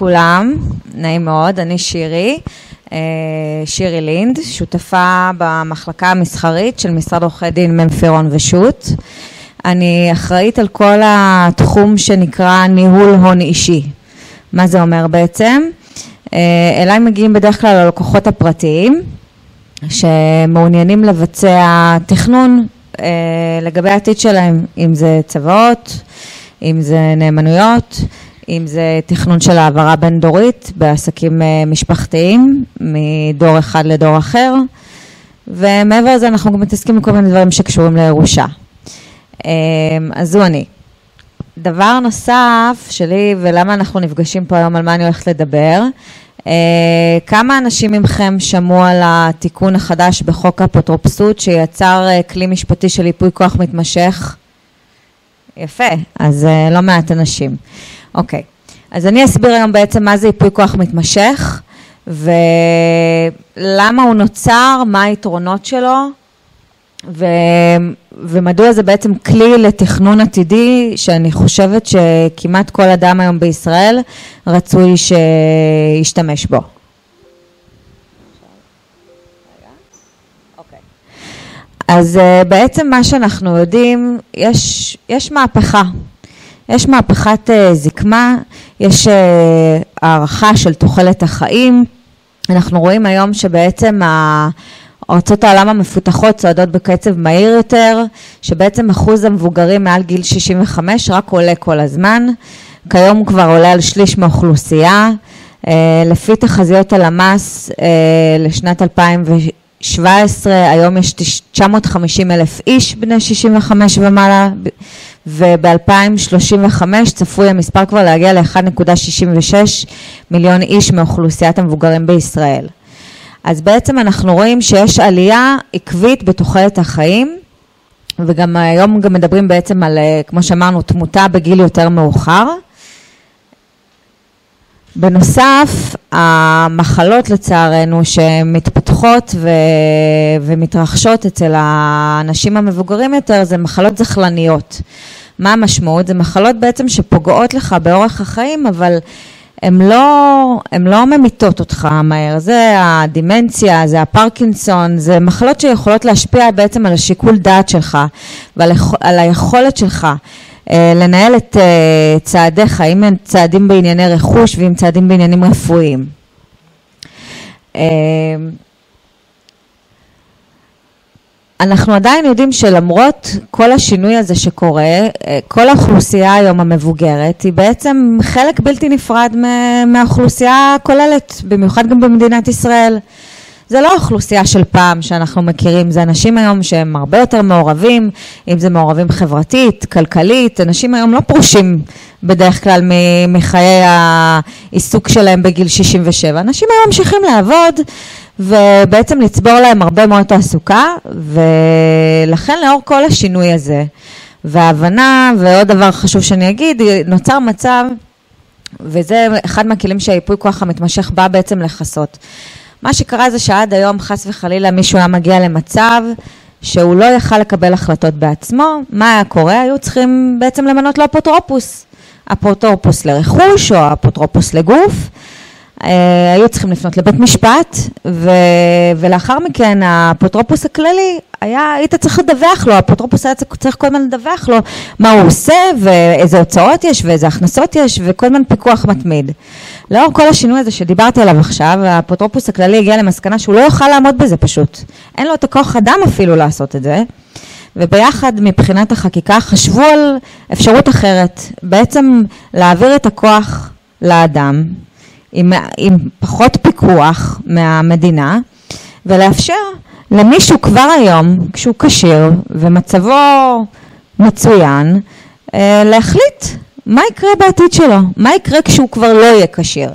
לכולם, נעים מאוד, אני שירי, אה, שירי לינד, שותפה במחלקה המסחרית של משרד עורכי דין ממפירון ושות'. אני אחראית על כל התחום שנקרא ניהול הון אישי. מה זה אומר בעצם? אה, אליי מגיעים בדרך כלל הלקוחות הפרטיים שמעוניינים לבצע תכנון אה, לגבי העתיד שלהם, אם זה צוואות, אם זה נאמנויות, אם זה תכנון של העברה בין דורית בעסקים אה, משפחתיים מדור אחד לדור אחר, ומעבר לזה אנחנו גם מתעסקים בכל מיני דברים שקשורים לירושה. אה, אז זו אני. דבר נוסף שלי, ולמה אנחנו נפגשים פה היום, על מה אני הולכת לדבר, אה, כמה אנשים מכם שמעו על התיקון החדש בחוק האפוטרופסות שיצר כלי משפטי של ייפוי כוח מתמשך? יפה, אז לא מעט אנשים. אוקיי, אז אני אסביר היום בעצם מה זה ייפוי כוח מתמשך ולמה הוא נוצר, מה היתרונות שלו ו... ומדוע זה בעצם כלי לתכנון עתידי שאני חושבת שכמעט כל אדם היום בישראל רצוי שישתמש בו. אז אה, בעצם מה שאנחנו יודעים, יש, יש מהפכה יש מהפכת אה, זקמה, יש אה, הערכה של תוחלת החיים. אנחנו רואים היום שבעצם ארצות העולם המפותחות צועדות בקצב מהיר יותר, שבעצם אחוז המבוגרים מעל גיל 65 רק עולה כל הזמן. כיום הוא כבר עולה על שליש מהאוכלוסייה. לפי תחזיות הלמ"ס לשנת 2017, היום יש 950 אלף איש בני 65 ומעלה וב-2035 צפוי המספר כבר להגיע ל-1.66 מיליון איש מאוכלוסיית המבוגרים בישראל. אז בעצם אנחנו רואים שיש עלייה עקבית בתוחלת החיים, וגם היום גם מדברים בעצם על, אה, כמו שאמרנו, תמותה בגיל יותר מאוחר. בנוסף, המחלות לצערנו שמתפתחות ו... ומתרחשות אצל האנשים המבוגרים יותר זה מחלות זכלניות. מה המשמעות? זה מחלות בעצם שפוגעות לך באורח החיים, אבל הן לא, לא ממיתות אותך מהר. זה הדימנציה, זה הפרקינסון, זה מחלות שיכולות להשפיע בעצם על השיקול דעת שלך ועל היכולת שלך לנהל את אה, צעדיך, אם הם צעדים בענייני רכוש ואם צעדים בעניינים רפואיים. אה, אנחנו עדיין יודעים שלמרות כל השינוי הזה שקורה, כל האוכלוסייה היום המבוגרת היא בעצם חלק בלתי נפרד מהאוכלוסייה הכוללת, במיוחד גם במדינת ישראל. זה לא אוכלוסייה של פעם שאנחנו מכירים, זה אנשים היום שהם הרבה יותר מעורבים, אם זה מעורבים חברתית, כלכלית, אנשים היום לא פרושים בדרך כלל מחיי העיסוק שלהם בגיל 67, אנשים היום ממשיכים לעבוד ובעצם לצבור להם הרבה מאוד תעסוקה, ולכן לאור כל השינוי הזה וההבנה, ועוד דבר חשוב שאני אגיד, נוצר מצב, וזה אחד מהכלים שהייפוי כוח המתמשך בא בעצם לכסות. מה שקרה זה שעד היום חס וחלילה מישהו היה מגיע למצב שהוא לא יכל לקבל החלטות בעצמו, מה היה קורה? היו צריכים בעצם למנות לו אפוטרופוס. אפוטרופוס לרכוש או אפוטרופוס לגוף. אה, היו צריכים לפנות לבית משפט, ו... ולאחר מכן האפוטרופוס הכללי, היה, היית צריך לדווח לו, האפוטרופוס היה צריך כל הזמן לדווח לו מה הוא עושה ואיזה הוצאות יש ואיזה הכנסות יש וכל הזמן פיקוח מתמיד. לאור כל השינוי הזה שדיברתי עליו עכשיו, האפוטרופוס הכללי הגיע למסקנה שהוא לא יוכל לעמוד בזה פשוט. אין לו את הכוח אדם אפילו לעשות את זה. וביחד מבחינת החקיקה חשבו על אפשרות אחרת, בעצם להעביר את הכוח לאדם עם, עם פחות פיקוח מהמדינה ולאפשר למישהו כבר היום, כשהוא כשיר ומצבו מצוין, אה, להחליט מה יקרה בעתיד שלו, מה יקרה כשהוא כבר לא יהיה כשיר.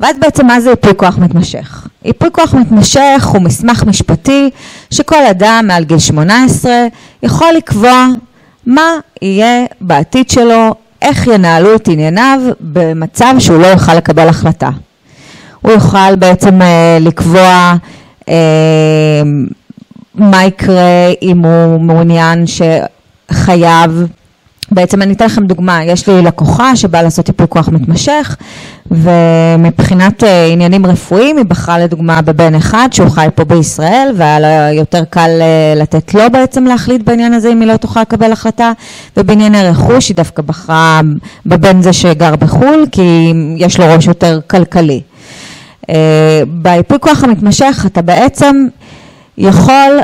ואז בעצם מה זה ייפוי כוח מתמשך? ייפוי כוח מתמשך הוא מסמך משפטי שכל אדם מעל גיל 18 יכול לקבוע מה יהיה בעתיד שלו, איך ינהלו את ענייניו במצב שהוא לא יוכל לקבל החלטה. הוא יוכל בעצם אה, לקבוע אה, מה יקרה אם הוא מעוניין שחייב בעצם אני אתן לכם דוגמה, יש לי לקוחה שבאה לעשות ייפוי כוח מתמשך ומבחינת uh, עניינים רפואיים היא בחרה לדוגמה בבן אחד שהוא חי פה בישראל והיה לה יותר קל uh, לתת לו בעצם להחליט בעניין הזה אם היא לא תוכל לקבל החלטה ובענייני רכוש היא דווקא בחרה בבן זה שגר בחו"ל כי יש לו ראש יותר כלכלי. Uh, בייפוי כוח המתמשך אתה בעצם יכול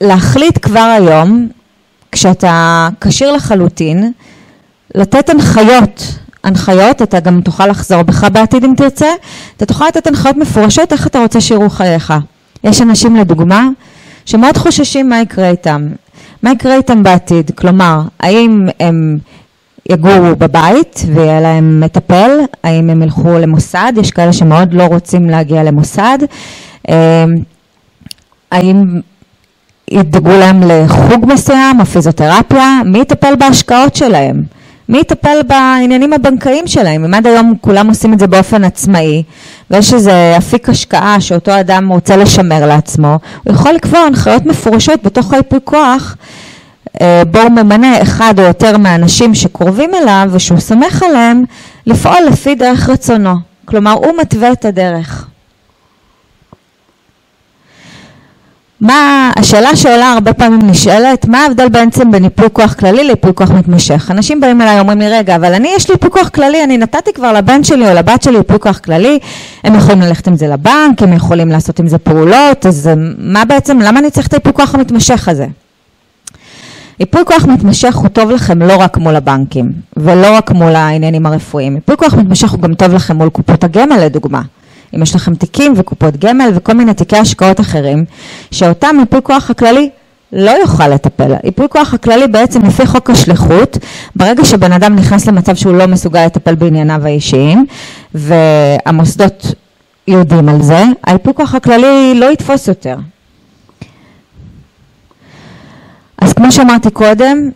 להחליט כבר היום כשאתה כשיר לחלוטין, לתת הנחיות, הנחיות, אתה גם תוכל לחזור בך בעתיד אם תרצה, אתה תוכל לתת הנחיות מפורשות איך אתה רוצה שיראו חייך. יש אנשים לדוגמה שמאוד חוששים מה יקרה איתם, מה יקרה איתם בעתיד, כלומר, האם הם יגורו בבית ויהיה להם מטפל, האם הם ילכו למוסד, יש כאלה שמאוד לא רוצים להגיע למוסד, אה, האם ידאגו להם לחוג מסוים או פיזיותרפיה, מי יטפל בהשקעות שלהם? מי יטפל בעניינים הבנקאיים שלהם? אם עד היום כולם עושים את זה באופן עצמאי, ויש איזה אפיק השקעה שאותו אדם רוצה לשמר לעצמו, הוא יכול לקבוע הנחיות מפורשות בתוך היפוי כוח, אה, בו הוא ממנה אחד או יותר מהאנשים שקרובים אליו ושהוא סומך עליהם, לפעול לפי דרך רצונו. כלומר, הוא מתווה את הדרך. מה, השאלה שעולה הרבה פעמים נשאלת, מה ההבדל בעצם בין ייפוי כוח כללי לייפוי כוח מתמשך? אנשים באים אליי ואומרים לי, רגע, אבל אני, יש לי ייפוי כוח כללי, אני נתתי כבר לבן שלי או לבת שלי ייפוי כוח כללי, הם יכולים ללכת עם זה לבנק, הם יכולים לעשות עם זה פעולות, אז מה בעצם, למה אני צריך את הייפוי כוח המתמשך הזה? ייפוי כוח מתמשך הוא טוב לכם לא רק מול הבנקים, ולא רק מול העניינים הרפואיים, ייפוי כוח מתמשך הוא גם טוב לכם מול קופות הגמל לדוגמה. אם יש לכם תיקים וקופות גמל וכל מיני תיקי השקעות אחרים, שאותם ייפוי כוח הכללי לא יוכל לטפל. ייפוי כוח הכללי בעצם לפי חוק השליחות, ברגע שבן אדם נכנס למצב שהוא לא מסוגל לטפל בענייניו האישיים, והמוסדות יודעים על זה, הייפוי כוח הכללי לא יתפוס יותר. אז כמו שאמרתי קודם,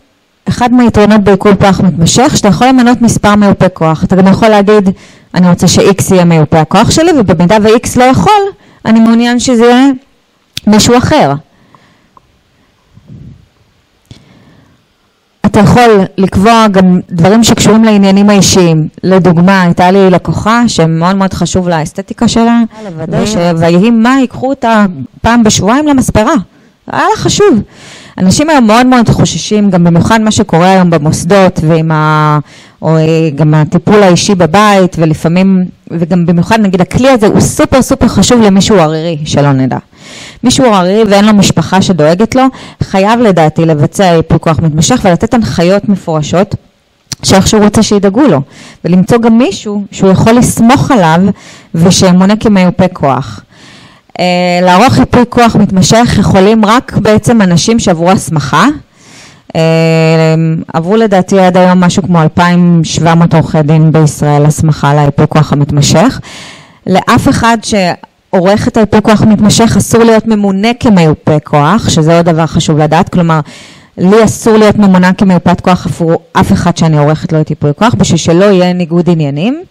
אחד מהיתרונות בעיכול כוח מתמשך, שאתה יכול למנות מספר מיופה כוח. אתה גם יכול להגיד, אני רוצה ש-X יהיה מיופה הכוח שלי, ובמידה ו-X לא יכול, אני מעוניין שזה יהיה מישהו אחר. אתה יכול לקבוע גם דברים שקשורים לעניינים האישיים. לדוגמה, הייתה לי לקוחה שמאוד מאוד חשוב לה האסתטיקה שלה, לוודא שויהי מה ייקחו אותה פעם בשבועיים למספרה. היה לה חשוב. אנשים היום מאוד מאוד חוששים, גם במיוחד מה שקורה היום במוסדות ועם ה... או אה, גם הטיפול האישי בבית ולפעמים, וגם במיוחד נגיד הכלי הזה הוא סופר סופר חשוב למישהו ערירי, שלא נדע. מישהו ערירי ואין לו משפחה שדואגת לו, חייב לדעתי לבצע ייפוי כוח מתמשך ולתת הנחיות מפורשות. שאיך שהוא רוצה שידאגו לו, ולמצוא גם מישהו שהוא יכול לסמוך עליו ושמונה כמיופה כוח. Uh, לערוך ייפוי כוח מתמשך יכולים רק בעצם אנשים שעברו הסמכה, אמ, עברו לדעתי עד היום משהו כמו 2,700 עורכי דין בישראל הסמכה לייפוי כוח המתמשך. לאף אחד שעורך את הייפוי כוח המתמשך אסור להיות ממונה כמיופה כוח, שזה עוד דבר חשוב לדעת, כלומר לי אסור להיות ממונה כמיופת כוח עבור אף אחד שאני עורכת לו את ייפוי כוח, בשביל שלא יהיה ניגוד עניינים.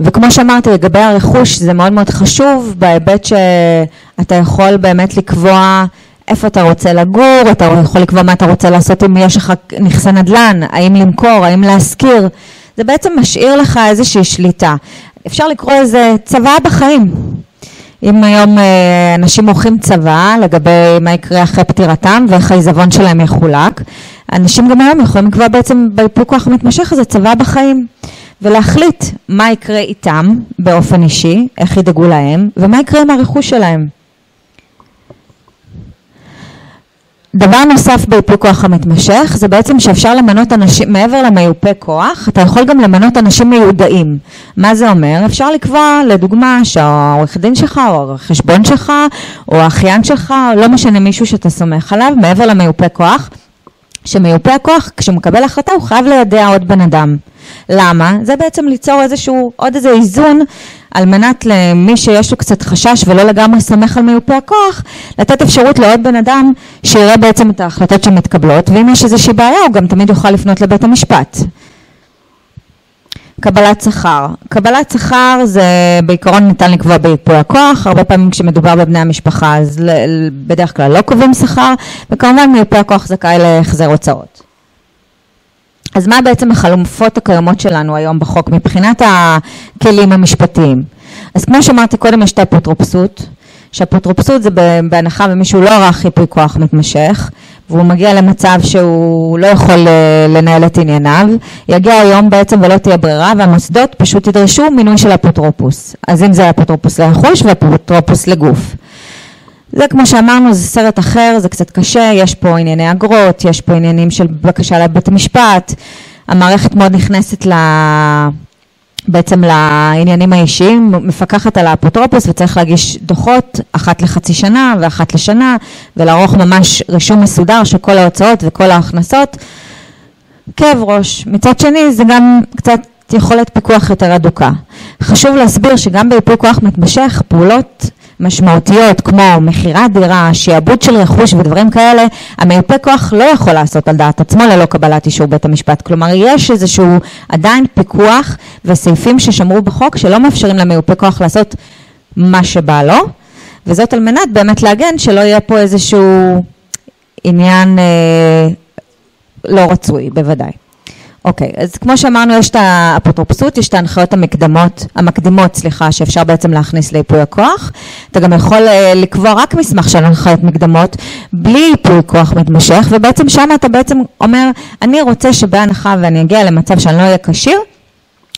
וכמו שאמרתי, לגבי הרכוש זה מאוד מאוד חשוב בהיבט שאתה יכול באמת לקבוע איפה אתה רוצה לגור, אתה יכול לקבוע מה אתה רוצה לעשות אם יש לך נכסי נדל"ן, האם למכור, האם להשכיר, זה בעצם משאיר לך איזושהי שליטה. אפשר לקרוא לזה צוואה בחיים. אם היום אה, אנשים עורכים צוואה לגבי מה יקרה אחרי פטירתם ואיך העיזבון שלהם יחולק, אנשים גם היום יכולים לקבוע בעצם ביפוי כוח המתמשך הזה צוואה בחיים ולהחליט מה יקרה איתם באופן אישי, איך ידאגו להם ומה יקרה עם הרכוש שלהם. דבר נוסף בייפוי כוח המתמשך זה בעצם שאפשר למנות אנשים, מעבר למיופה כוח, אתה יכול גם למנות אנשים מיודעים. מה זה אומר? אפשר לקבוע לדוגמה שהעורך דין שלך או החשבון שלך או האחיין שלך, לא משנה מישהו שאתה סומך עליו, מעבר למיופה כוח, שמיופה הכוח כשהוא מקבל החלטה הוא חייב לידע עוד בן אדם. למה? זה בעצם ליצור איזשהו, עוד איזה איזון על מנת למי שיש לו קצת חשש ולא לגמרי סומך על מיופה הכוח, לתת אפשרות לעוד בן אדם שיראה בעצם את ההחלטות שמתקבלות, ואם יש איזושהי בעיה הוא גם תמיד יוכל לפנות לבית המשפט. קבלת שכר. קבלת שכר זה בעיקרון ניתן לקבוע בייפוי הכוח, הרבה פעמים כשמדובר בבני המשפחה אז בדרך כלל לא קובעים שכר, וכמובן מייפוי הכוח זכאי להחזר הוצאות. אז מה בעצם החלופות הקיימות שלנו היום בחוק מבחינת הכלים המשפטיים? אז כמו שאמרתי קודם יש את האפוטרופסות, שאפוטרופסות זה בהנחה ומישהו לא ערך ייפוי כוח מתמשך והוא מגיע למצב שהוא לא יכול אה, לנהל את ענייניו, יגיע היום בעצם ולא תהיה ברירה והמוסדות פשוט ידרשו מינוי של אפוטרופוס. אז אם זה אפוטרופוס לרכוש ואפוטרופוס לגוף. זה כמו שאמרנו, זה סרט אחר, זה קצת קשה, יש פה ענייני אגרות, יש פה עניינים של בקשה לבית המשפט, המערכת מאוד נכנסת ל... בעצם לעניינים האישיים, מפקחת על האפוטרופוס וצריך להגיש דוחות אחת לחצי שנה ואחת לשנה ולערוך ממש רישום מסודר של כל ההוצאות וכל ההכנסות. כאב ראש. מצד שני זה גם קצת יכולת פיקוח יותר אדוקה. חשוב להסביר שגם בייפוי כוח מתמשך פעולות משמעותיות כמו מכירת דירה, שיעבוד של רכוש ודברים כאלה, המיופה כוח לא יכול לעשות על דעת עצמו ללא קבלת אישור בית המשפט. כלומר, יש איזשהו עדיין פיקוח וסעיפים ששמרו בחוק שלא מאפשרים למיופה כוח לעשות מה שבא לו, וזאת על מנת באמת להגן שלא יהיה פה איזשהו עניין אה, לא רצוי, בוודאי. אוקיי, אז כמו שאמרנו, יש את האפוטרופסות, יש את ההנחיות המקדמות, המקדימות, סליחה, שאפשר בעצם להכניס ליפוי הכוח. אתה גם יכול uh, לקבוע רק מסמך של הנחיות מקדמות, בלי ייפוי כוח מתמשך, ובעצם שם אתה בעצם אומר, אני רוצה שבהנחה ואני אגיע למצב שאני לא אהיה כשיר,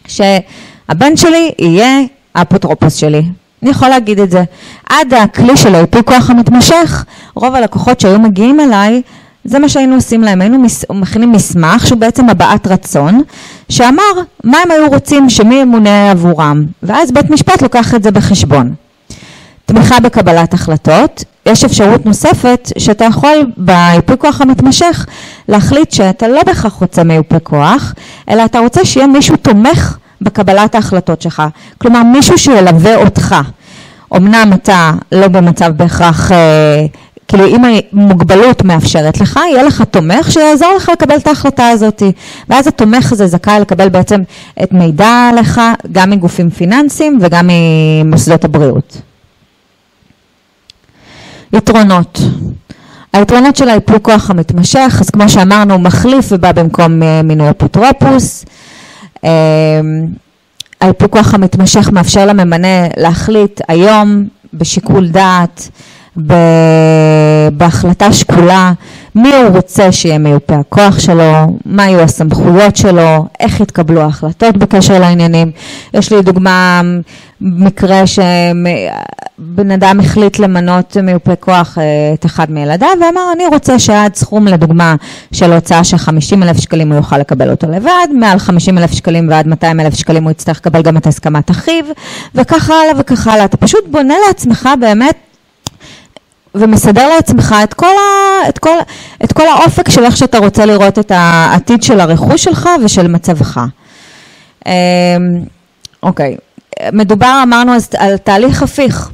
שהבן שלי יהיה האפוטרופוס שלי. אני יכול להגיד את זה. עד הכלי של הייפוי כוח המתמשך, רוב הלקוחות שהיו מגיעים אליי, זה מה שהיינו עושים להם, היינו מכינים מסמך שהוא בעצם הבעת רצון, שאמר מה הם היו רוצים שמי ימונה עבורם, ואז בית משפט לוקח את זה בחשבון. תמיכה בקבלת החלטות, יש אפשרות נוספת שאתה יכול בייפוי כוח המתמשך להחליט שאתה לא בהכרח רוצה מיופי כוח, אלא אתה רוצה שיהיה מישהו תומך בקבלת ההחלטות שלך, כלומר מישהו שילווה אותך. אמנם אתה לא במצב בהכרח אה, כאילו אם המוגבלות מאפשרת לך, יהיה לך תומך שיעזור לך לקבל את ההחלטה הזאת. ואז התומך הזה זכאי לקבל בעצם את מידע עליך, גם מגופים פיננסיים וגם ממוסדות הבריאות. יתרונות. היתרונות של הייפוי כוח המתמשך, אז כמו שאמרנו, מחליף ובא במקום אה, מינוי אפוטרופוס. הייפוי אה, כוח המתמשך מאפשר לממנה להחליט היום בשיקול דעת בהחלטה שקולה מי הוא רוצה שיהיה מיופה הכוח שלו, מה יהיו הסמכויות שלו, איך יתקבלו ההחלטות בקשר לעניינים. יש לי דוגמה, מקרה שבן אדם החליט למנות מיופה כוח אה, את אחד מילדיו ואמר אני רוצה שעד סכום לדוגמה של הוצאה של 50 אלף שקלים הוא יוכל לקבל אותו לבד, מעל 50 אלף שקלים ועד 200 אלף שקלים הוא יצטרך לקבל גם את הסכמת אחיו וככה הלאה וככה הלאה. אתה פשוט בונה לעצמך באמת ומסדר לעצמך את כל, ה, את, כל, את כל האופק של איך שאתה רוצה לראות את העתיד של הרכוש שלך ושל מצבך. אמ, אוקיי, מדובר, אמרנו, על תהליך הפיך,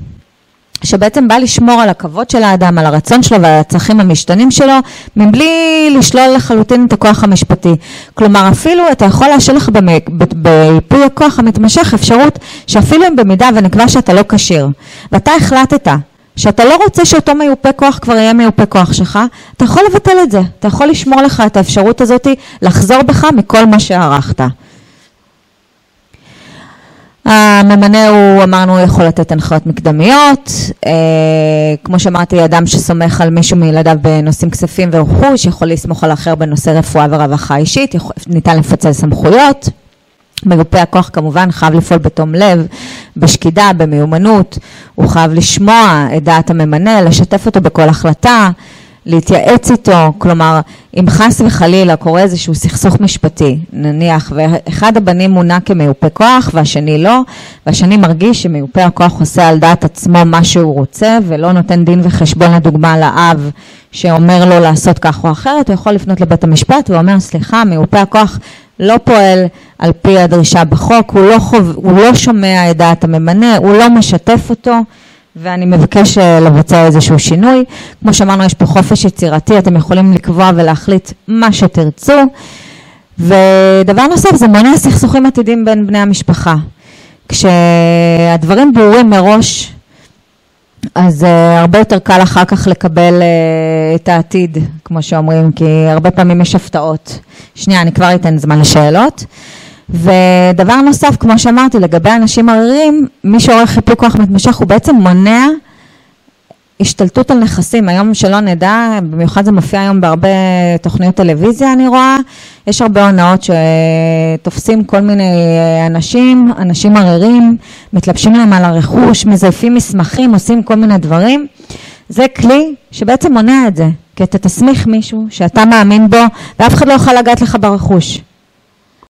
שבעצם בא לשמור על הכבוד של האדם, על הרצון שלו ועל הצרכים המשתנים שלו, מבלי לשלול לחלוטין את הכוח המשפטי. כלומר, אפילו אתה יכול להשאיר לך בייפוי הכוח המתמשך אפשרות שאפילו אם במידה ונקבע שאתה לא כשיר, ואתה החלטת שאתה לא רוצה שאותו מיופה כוח כבר יהיה מיופה כוח שלך, אתה יכול לבטל את זה, אתה יכול לשמור לך את האפשרות הזאת לחזור בך מכל מה שערכת. הממנה הוא, אמרנו, יכול לתת הנחיות מקדמיות, אה, כמו שאמרתי, אדם שסומך על מישהו מילדיו בנושאים כספים ורכוש, יכול לסמוך על אחר בנושא רפואה ורווחה אישית, יכול, ניתן לפצל סמכויות. מגופי הכוח כמובן חייב לפעול בתום לב, בשקידה, במיומנות, הוא חייב לשמוע את דעת הממנה, לשתף אותו בכל החלטה, להתייעץ איתו, כלומר, אם חס וחלילה קורה איזשהו סכסוך משפטי, נניח, ואחד הבנים מונה כמיופה כוח והשני לא, והשני מרגיש שמיופה הכוח עושה על דעת עצמו מה שהוא רוצה ולא נותן דין וחשבון לדוגמה לאב שאומר לו לעשות כך או אחרת, הוא יכול לפנות לבית המשפט ואומר, סליחה, מיופה הכוח לא פועל על פי הדרישה בחוק, הוא לא, חוב, הוא לא שומע את דעת הממנה, הוא לא משתף אותו, ואני מבקש לבצע איזשהו שינוי. כמו שאמרנו, יש פה חופש יצירתי, אתם יכולים לקבוע ולהחליט מה שתרצו. ודבר נוסף, זה מונע סכסוכים עתידים בין בני המשפחה. כשהדברים ברורים מראש, אז uh, הרבה יותר קל אחר כך לקבל uh, את העתיד, כמו שאומרים, כי הרבה פעמים יש הפתעות. שנייה, אני כבר אתן זמן לשאלות. ודבר נוסף, כמו שאמרתי, לגבי אנשים עריריים, מי שעורך חיפוי כוח מתמשך הוא בעצם מונע השתלטות על נכסים, היום שלא נדע, במיוחד זה מופיע היום בהרבה תוכניות טלוויזיה אני רואה, יש הרבה הונאות שתופסים כל מיני אנשים, אנשים ערירים, מתלבשים להם על הרכוש, מזייפים מסמכים, עושים כל מיני דברים. זה כלי שבעצם מונע את זה, כי אתה תסמיך מישהו שאתה מאמין בו ואף אחד לא יוכל לגעת לך ברכוש.